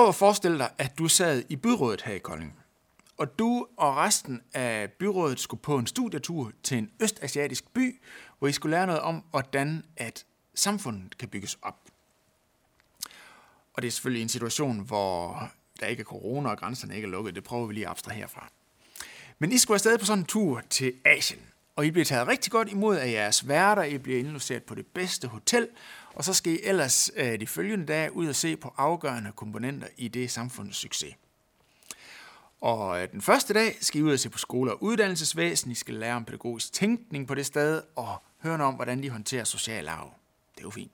prøv at forestille dig, at du sad i byrådet her i Kolding, og du og resten af byrådet skulle på en studietur til en østasiatisk by, hvor I skulle lære noget om, hvordan at samfundet kan bygges op. Og det er selvfølgelig en situation, hvor der ikke er corona, og grænserne ikke er lukket. Det prøver vi lige at abstrahere fra. Men I skulle afsted på sådan en tur til Asien, og I bliver taget rigtig godt imod af jeres værter. I bliver indlogeret på det bedste hotel, og så skal I ellers øh, de følgende dage ud og se på afgørende komponenter i det samfundets succes. Og øh, den første dag skal I ud og se på skole og uddannelsesvæsen. I skal lære om pædagogisk tænkning på det sted, og høre om, hvordan de håndterer social arv. Det er jo fint.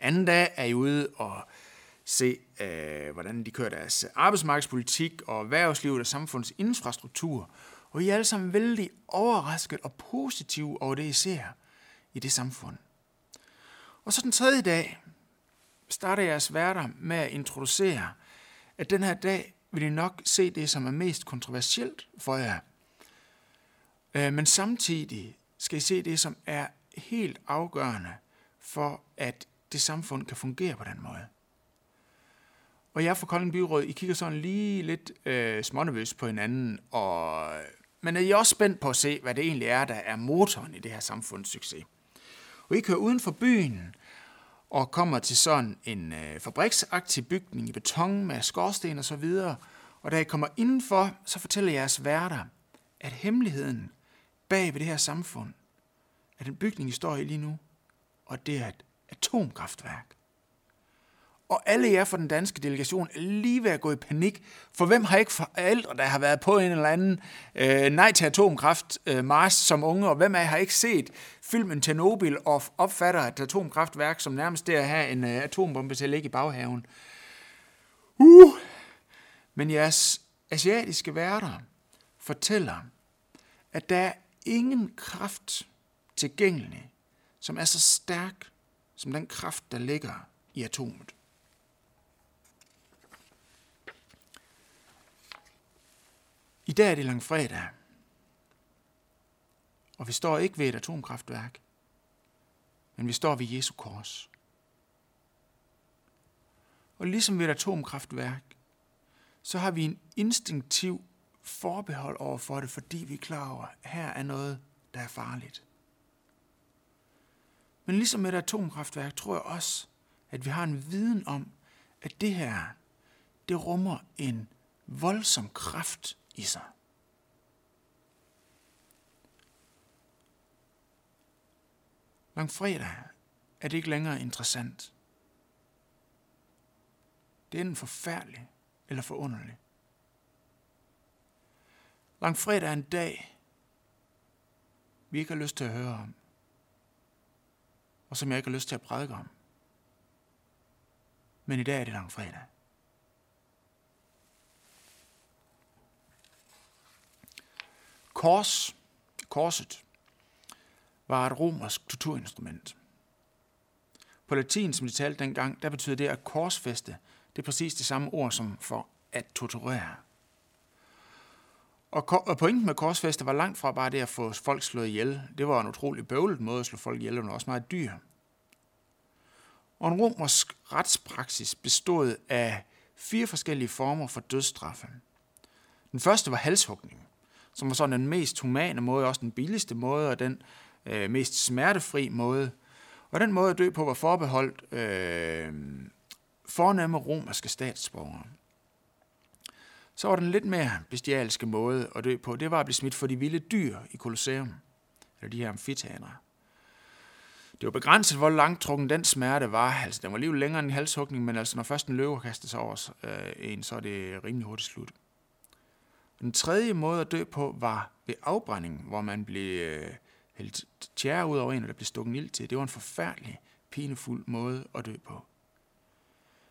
Anden dag er I ude og se, øh, hvordan de kører deres arbejdsmarkedspolitik og erhvervslivet og samfundets infrastruktur. Og I er alle sammen vældig overrasket og positive over det, I ser i det samfund. Og så den tredje dag starter jeres værter med at introducere, at den her dag vil I nok se det, som er mest kontroversielt for jer. Øh, men samtidig skal I se det, som er helt afgørende for, at det samfund kan fungere på den måde. Og jeg fra Kolding Byråd, I kigger sådan lige lidt øh, smånervøst på hinanden, og, men er I også spændt på at se, hvad det egentlig er, der er motoren i det her samfunds succes. Og I kører uden for byen, og kommer til sådan en øh, fabriksaktiv bygning i beton med skorsten og så videre. Og da I kommer indenfor, så fortæller jeres værter, at hemmeligheden bag ved det her samfund, er den bygning, I står i lige nu, og det er et atomkraftværk. Og alle jer fra den danske delegation er lige ved at gå i panik, for hvem har ikke forældre, der har været på en eller anden øh, nej til atomkraft øh, Mars som unge, og hvem af jer har ikke set filmen Tjernobyl og opfatter et atomkraftværk som nærmest det at have en øh, atombombe til at ligge i baghaven? Uh! Men jeres asiatiske værter fortæller, at der er ingen kraft tilgængelig, som er så stærk som den kraft, der ligger i atomet. I dag er det langfredag, og vi står ikke ved et atomkraftværk, men vi står ved Jesu kors. Og ligesom ved et atomkraftværk, så har vi en instinktiv forbehold over for det, fordi vi er klar over, at her er noget, der er farligt. Men ligesom med et atomkraftværk, tror jeg også, at vi har en viden om, at det her, det rummer en voldsom kraft i sig. Langfredag er det ikke længere interessant. Det er enten forfærdeligt eller forunderligt. Langfredag er en dag, vi ikke har lyst til at høre om, og som jeg ikke har lyst til at prædike om. Men i dag er det langfredag. Kors, korset, var et romersk torturinstrument. På latin, som de talte dengang, der betyder det at korsfeste. Det er præcis det samme ord som for at torturere. Og pointen med korsfeste var langt fra bare det at få folk slået ihjel. Det var en utrolig bøvlet måde at slå folk ihjel, og også meget dyr. Og en romersk retspraksis bestod af fire forskellige former for dødsstraffe. Den første var halshugning som var sådan den mest humane måde, også den billigste måde, og den øh, mest smertefri måde. Og den måde at dø på var forbeholdt øh, fornemme romerske statsborgere. Så var den lidt mere bestialske måde at dø på, det var at blive smidt for de vilde dyr i Colosseum, eller de her amfiteater. Det var begrænset, hvor langtrukken den smerte var. Altså, den var lige længere end en halshugning, men altså, når først en løve kaster sig over øh, en, så er det rimelig hurtigt slut. Den tredje måde at dø på var ved afbrænding, hvor man blev øh, hældt tjære ud over en, og der blev stukket ild til. Det var en forfærdelig, pinefuld måde at dø på.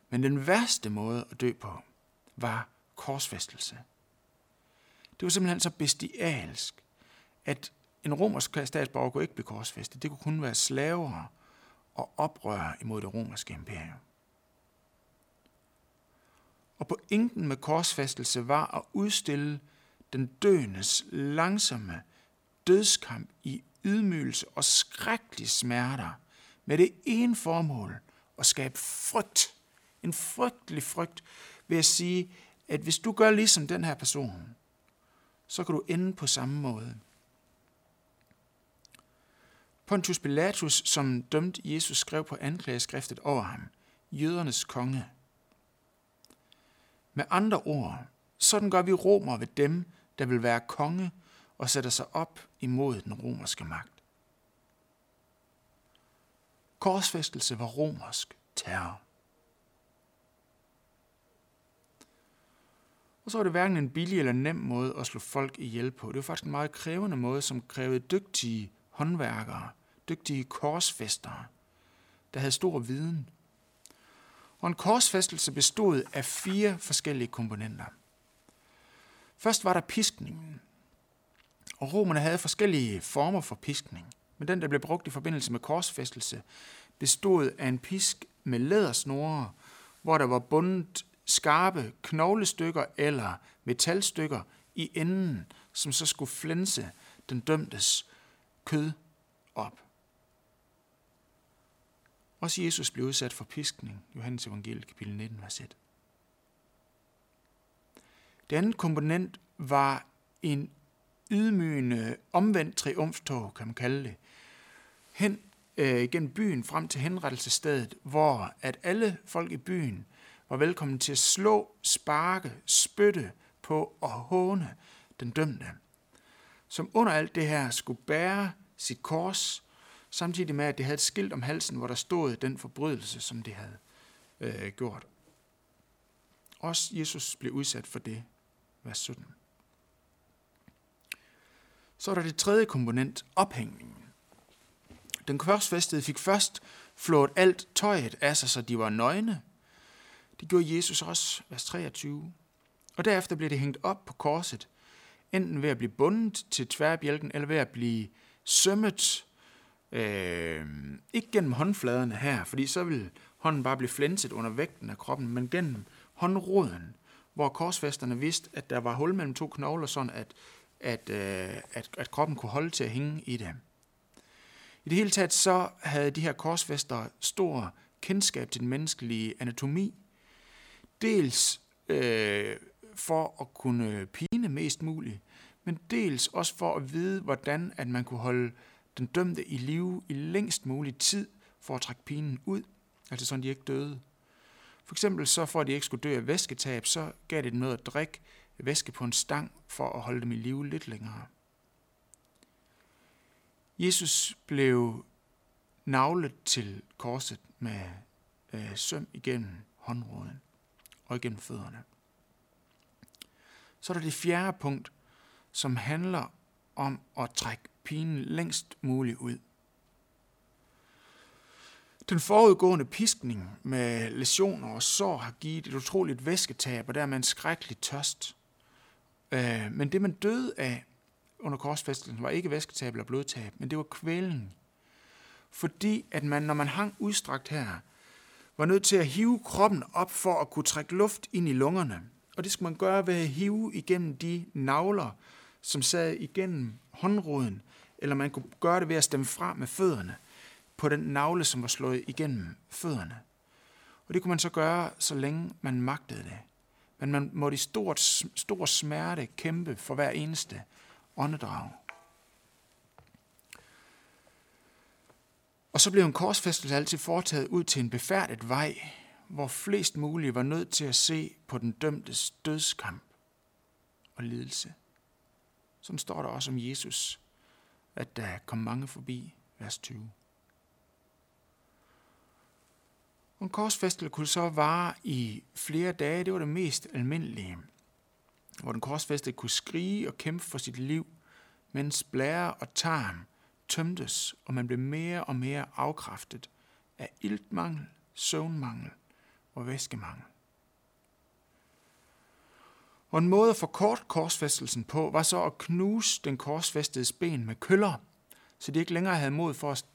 Men den værste måde at dø på var korsfæstelse. Det var simpelthen så bestialsk, at en romersk statsborger kunne ikke blive korsfæstet. Det kunne kun være slaver og oprør imod det romerske imperium. Og pointen med korsfæstelse var at udstille den døendes langsomme dødskamp i ydmygelse og skrækkelige smerter med det ene formål at skabe frygt En frygtelig frygt ved at sige, at hvis du gør ligesom den her person, så kan du ende på samme måde. Pontius Pilatus, som dømte Jesus, skrev på anklageskriftet over ham, jødernes konge. Med andre ord, sådan gør vi romer ved dem, der vil være konge og sætter sig op imod den romerske magt. Korsfæstelse var romersk terror. Og så var det hverken en billig eller nem måde at slå folk ihjel på. Det var faktisk en meget krævende måde, som krævede dygtige håndværkere, dygtige korsfæstere, der havde stor viden. Og en korsfæstelse bestod af fire forskellige komponenter. Først var der piskningen. Og romerne havde forskellige former for piskning. Men den, der blev brugt i forbindelse med korsfæstelse, bestod af en pisk med lædersnore, hvor der var bundet skarpe knoglestykker eller metalstykker i enden, som så skulle flænse den dømtes kød op. Også Jesus blev udsat for piskning, Johannes evangeliet kapitel 19, vers 1. Det andet komponent var en ydmygende omvendt triumftog, kan man kalde det, hen øh, gennem byen frem til henrettelsestedet, hvor at alle folk i byen var velkommen til at slå, sparke, spytte på og håne den dømte, som under alt det her skulle bære sit kors, samtidig med, at det havde et skilt om halsen, hvor der stod den forbrydelse, som det havde øh, gjort. Også Jesus blev udsat for det, vers 17. Så er der det tredje komponent, ophængningen. Den korsfæstede fik først flået alt tøjet af sig, så de var nøgne. Det gjorde Jesus også, vers 23. Og derefter blev det hængt op på korset, enten ved at blive bundet til tværbjælken, eller ved at blive sømmet, øh, ikke gennem håndfladerne her, fordi så vil hånden bare blive flænset under vægten af kroppen, men gennem håndroden, hvor korsfæsterne vidste, at der var hul mellem to knogler, sådan at, at, øh, at, at kroppen kunne holde til at hænge i det. I det hele taget så havde de her korsfæster stor kendskab til den menneskelige anatomi. Dels øh, for at kunne pine mest muligt, men dels også for at vide, hvordan at man kunne holde den dømte i live i længst mulig tid for at trække pinen ud, altså sådan de ikke døde. For eksempel så for at de ikke skulle dø af væsketab, så gav det dem noget at drikke væske på en stang for at holde dem i live lidt længere. Jesus blev navlet til korset med øh, søm igennem håndråden og igennem fødderne. Så er der det fjerde punkt, som handler om at trække pinen længst muligt ud. Den forudgående piskning med lesioner og sår har givet et utroligt væsketab, og dermed en skrækkelig tørst. Øh, men det, man døde af under korsfæstelsen, var ikke væsketab eller blodtab, men det var kvælen. Fordi at man, når man hang udstrakt her, var nødt til at hive kroppen op for at kunne trække luft ind i lungerne. Og det skulle man gøre ved at hive igennem de navler, som sad igennem håndroden, eller man kunne gøre det ved at stemme fra med fødderne på den navle, som var slået igennem fødderne. Og det kunne man så gøre, så længe man magtede det. Men man måtte i stort, stor smerte kæmpe for hver eneste åndedrag. Og så blev en korsfæstelse altid foretaget ud til en befærdet vej, hvor flest mulige var nødt til at se på den dømtes dødskamp og lidelse. Sådan står der også om Jesus, at der kom mange forbi, vers 20. En korsfæstelse kunne så vare i flere dage. Det var det mest almindelige. Hvor den korsfæstede kunne skrige og kæmpe for sit liv, mens blære og tarm tømtes, og man blev mere og mere afkræftet af iltmangel, søvnmangel og væskemangel. Og en måde at forkorte korsfæstelsen på, var så at knuse den korsfæstedes ben med køller, så de ikke længere havde mod for at,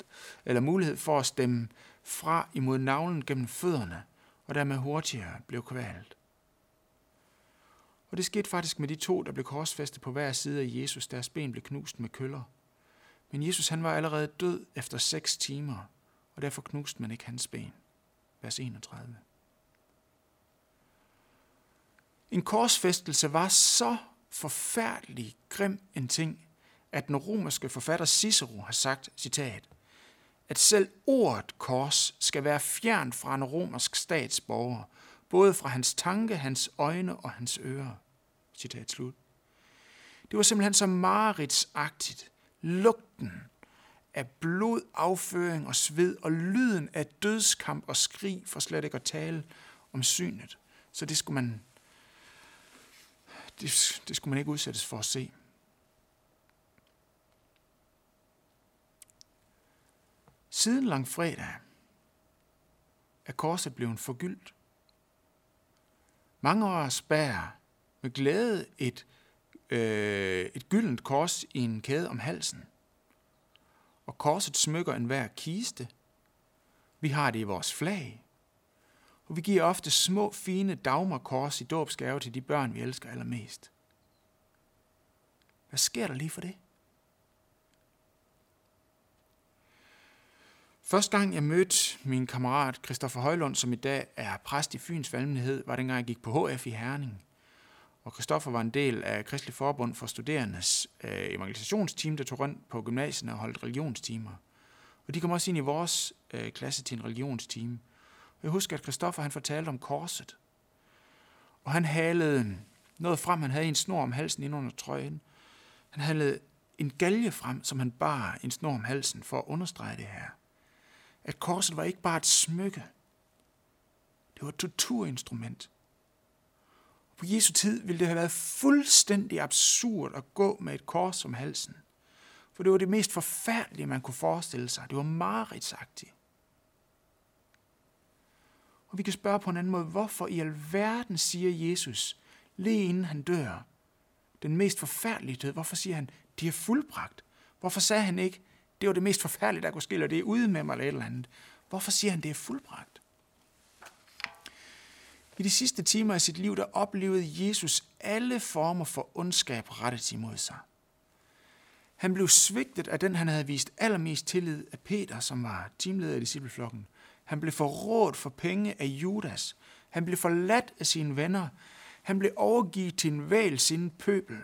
eller mulighed for at stemme fra imod navlen gennem fødderne, og dermed hurtigere blev kvalt. Og det skete faktisk med de to, der blev korsfæstet på hver side af Jesus, deres ben blev knust med køller. Men Jesus han var allerede død efter seks timer, og derfor knuste man ikke hans ben. Vers 31. En korsfæstelse var så forfærdelig grim en ting, at den romerske forfatter Cicero har sagt, citat, at selv ordet kors skal være fjern fra en romersk statsborger, både fra hans tanke, hans øjne og hans ører. Citat slut. Det var simpelthen så mareridsagtigt. Lugten af blod, afføring og sved, og lyden af dødskamp og skrig, for slet ikke at tale om synet. Så det skulle man, det, det skulle man ikke udsættes for at se. Siden langfredag er korset blevet forgyldt. Mange år os bærer med glæde et, øh, et gyldent kors i en kæde om halsen. Og korset smykker enhver kiste. Vi har det i vores flag. Og vi giver ofte små, fine dagmarkors i dåbsgave til de børn, vi elsker allermest. Hvad sker der lige for det? Første gang jeg mødte min kammerat Christoffer Højlund, som i dag er præst i Fyns Valmenhed, var dengang jeg gik på HF i Herning. Og Christoffer var en del af Kristelig Forbund for Studerendes øh, evangelisationsteam, der tog rundt på gymnasierne og holdt religionstimer. Og de kom også ind i vores øh, klasse til en religionsteam. Jeg husker, at Christoffer han fortalte om korset. Og han halede noget frem, han havde en snor om halsen ind under trøjen. Han halede en galge frem, som han bar en snor om halsen for at understrege det her at korset var ikke bare et smykke. Det var et torturinstrument. På Jesu tid ville det have været fuldstændig absurd at gå med et kors om halsen. For det var det mest forfærdelige, man kunne forestille sig. Det var mareridsagtigt. Og vi kan spørge på en anden måde, hvorfor i alverden siger Jesus, lige inden han dør, den mest forfærdelige død, hvorfor siger han, det er fuldbragt? Hvorfor sagde han ikke, det var det mest forfærdelige, der kunne ske, eller det er ude med mig eller et eller andet. Hvorfor siger han, det er fuldbragt? I de sidste timer af sit liv, der oplevede Jesus alle former for ondskab rettet imod sig. Han blev svigtet af den, han havde vist allermest tillid af Peter, som var teamleder i discipleflokken. Han blev forrådt for penge af Judas. Han blev forladt af sine venner. Han blev overgivet til en væl sin pøbel.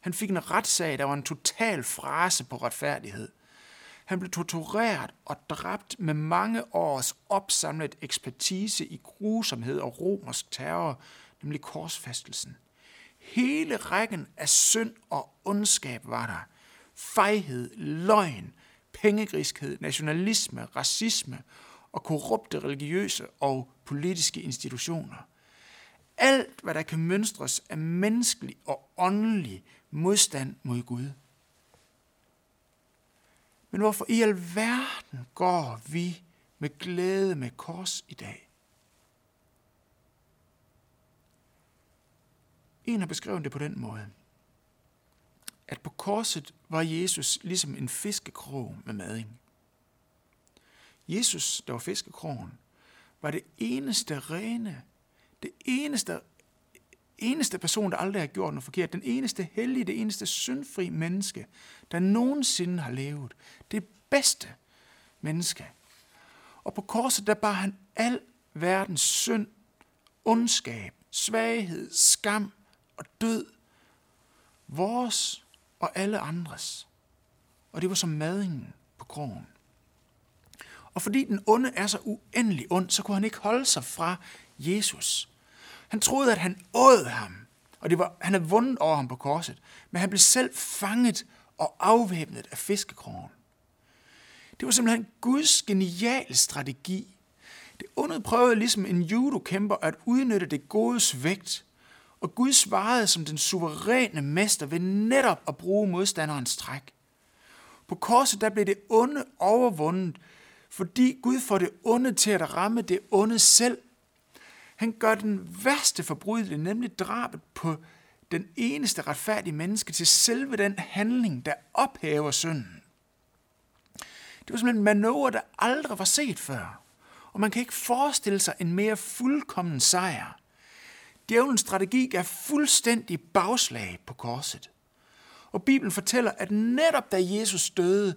Han fik en retssag, der var en total frase på retfærdighed. Han blev tortureret og dræbt med mange års opsamlet ekspertise i grusomhed og romersk terror, nemlig korsfæstelsen. Hele rækken af synd og ondskab var der. Fejhed, løgn, pengegriskhed, nationalisme, racisme og korrupte religiøse og politiske institutioner. Alt, hvad der kan mønstres af menneskelig og åndelig modstand mod Gud. Men hvorfor i alverden går vi med glæde med kors i dag? En har beskrevet det på den måde, at på korset var Jesus ligesom en fiskekrog med mading. Jesus, der var fiskekrogen, var det eneste rene, det eneste eneste person, der aldrig har gjort noget forkert, den eneste hellige, det eneste syndfri menneske, der nogensinde har levet. Det bedste menneske. Og på korset, der bar han al verdens synd, ondskab, svaghed, skam og død. Vores og alle andres. Og det var som madingen på krogen. Og fordi den onde er så uendelig ond, så kunne han ikke holde sig fra Jesus. Han troede, at han åd ham, og det var, han havde vundet over ham på korset, men han blev selv fanget og afvæbnet af fiskekrogen. Det var simpelthen Guds geniale strategi. Det onde prøvede ligesom en judokæmper at udnytte det godes vægt, og Gud svarede som den suveræne mester ved netop at bruge modstanderens træk. På korset der blev det onde overvundet, fordi Gud får det onde til at ramme det onde selv, han gør den værste forbrydelse, nemlig drabet på den eneste retfærdige menneske, til selve den handling, der ophæver synden. Det var simpelthen en manøvre, der aldrig var set før. Og man kan ikke forestille sig en mere fuldkommen sejr. Djævelens strategi gav fuldstændig bagslag på korset. Og Bibelen fortæller, at netop da Jesus døde,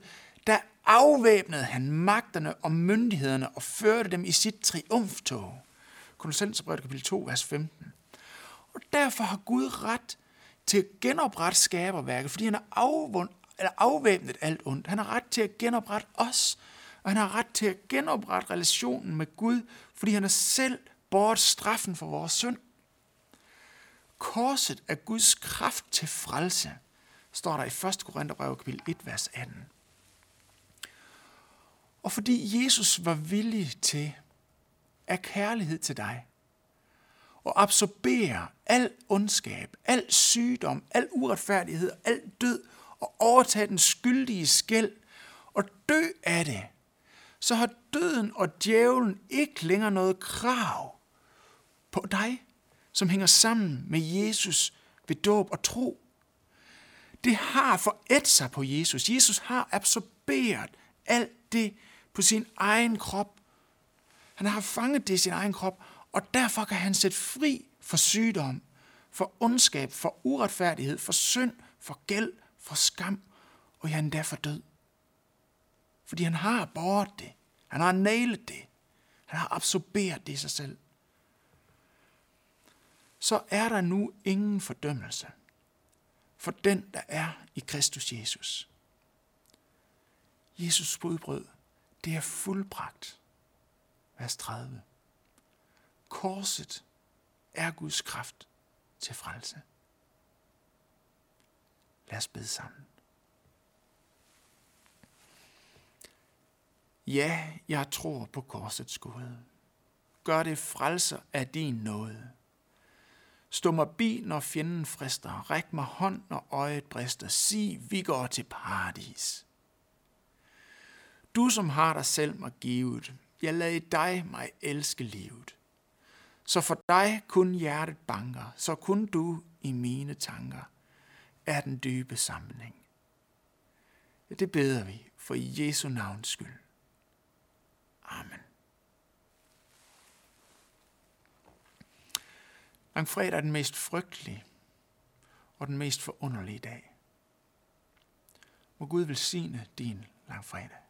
der afvæbnede han magterne og myndighederne og førte dem i sit triumftog. Kolossenserbrevet kapitel 2, vers 15. Og derfor har Gud ret til at genoprette skaberværket, fordi han har afvund, eller afvæbnet alt ondt. Han har ret til at genoprette os, og han har ret til at genoprette relationen med Gud, fordi han har selv båret straffen for vores synd. Korset er Guds kraft til frelse, står der i 1. Korintherbrev kapitel 1, vers 18. Og fordi Jesus var villig til af kærlighed til dig, og absorbere al ondskab, al sygdom, al uretfærdighed, al død, og overtage den skyldige skæld, og dø af det, så har døden og djævlen ikke længere noget krav på dig, som hænger sammen med Jesus ved dåb og tro. Det har forædt sig på Jesus. Jesus har absorberet alt det på sin egen krop. Han har fanget det i sin egen krop, og derfor kan han sætte fri for sygdom, for ondskab, for uretfærdighed, for synd, for gæld, for skam, og ja, endda for død. Fordi han har båret det. Han har nailet det. Han har absorberet det i sig selv. Så er der nu ingen fordømmelse for den, der er i Kristus Jesus. Jesus budbrød, det er fuldbragt. Vers 30. Korset er Guds kraft til frelse. Lad os bede sammen. Ja, jeg tror på korsets gode. Gør det frelser af din nåde. Stå mig bi, når fjenden frister. Ræk mig hånd, når øjet brister. Sig, vi går til paradis. Du, som har dig selv mig givet, jeg lader dig mig elske livet. Så for dig kun hjertet banker, så kun du i mine tanker er den dybe sammenhæng. Det beder vi for Jesu navns skyld. Amen. Langfredag er den mest frygtelige og den mest forunderlige dag. Må Gud velsigne din langfredag.